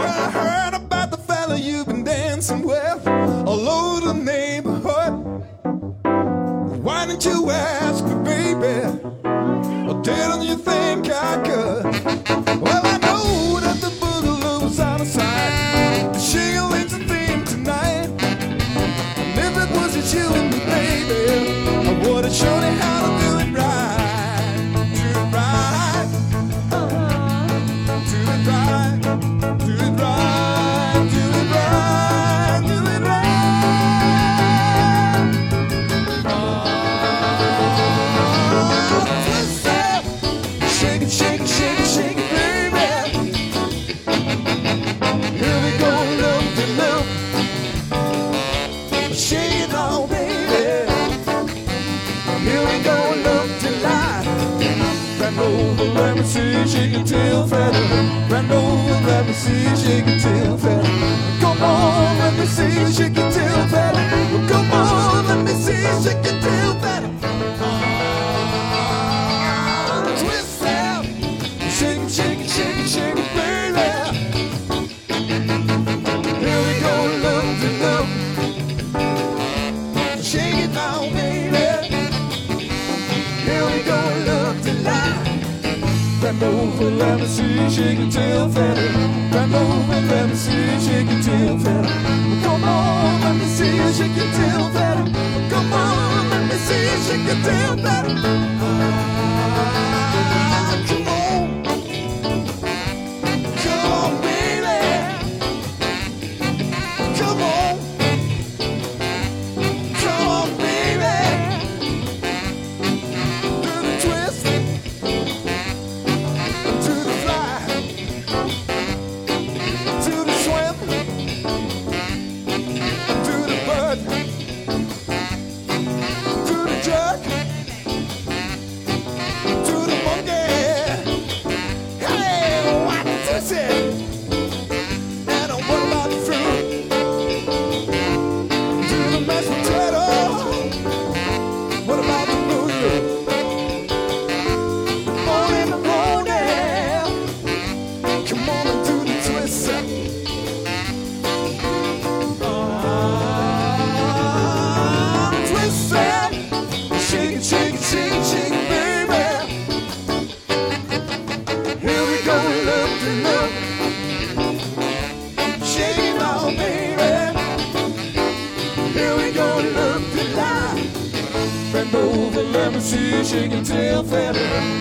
Well, I heard about the fella you've been dancing with all over the neighborhood. Why don't you ask me, baby? me see, shake your tail feather. Randall, let me see, shake your tail feather. Come on, let me see, shake your let me see you shake your tail feather. Bend over let me see you shake your tail feather. Come on, let me see you shake your tail feather. Come on, let me see you shake your tail feather. here we go, love to lie. Bend over, let me see you shake your tail feather.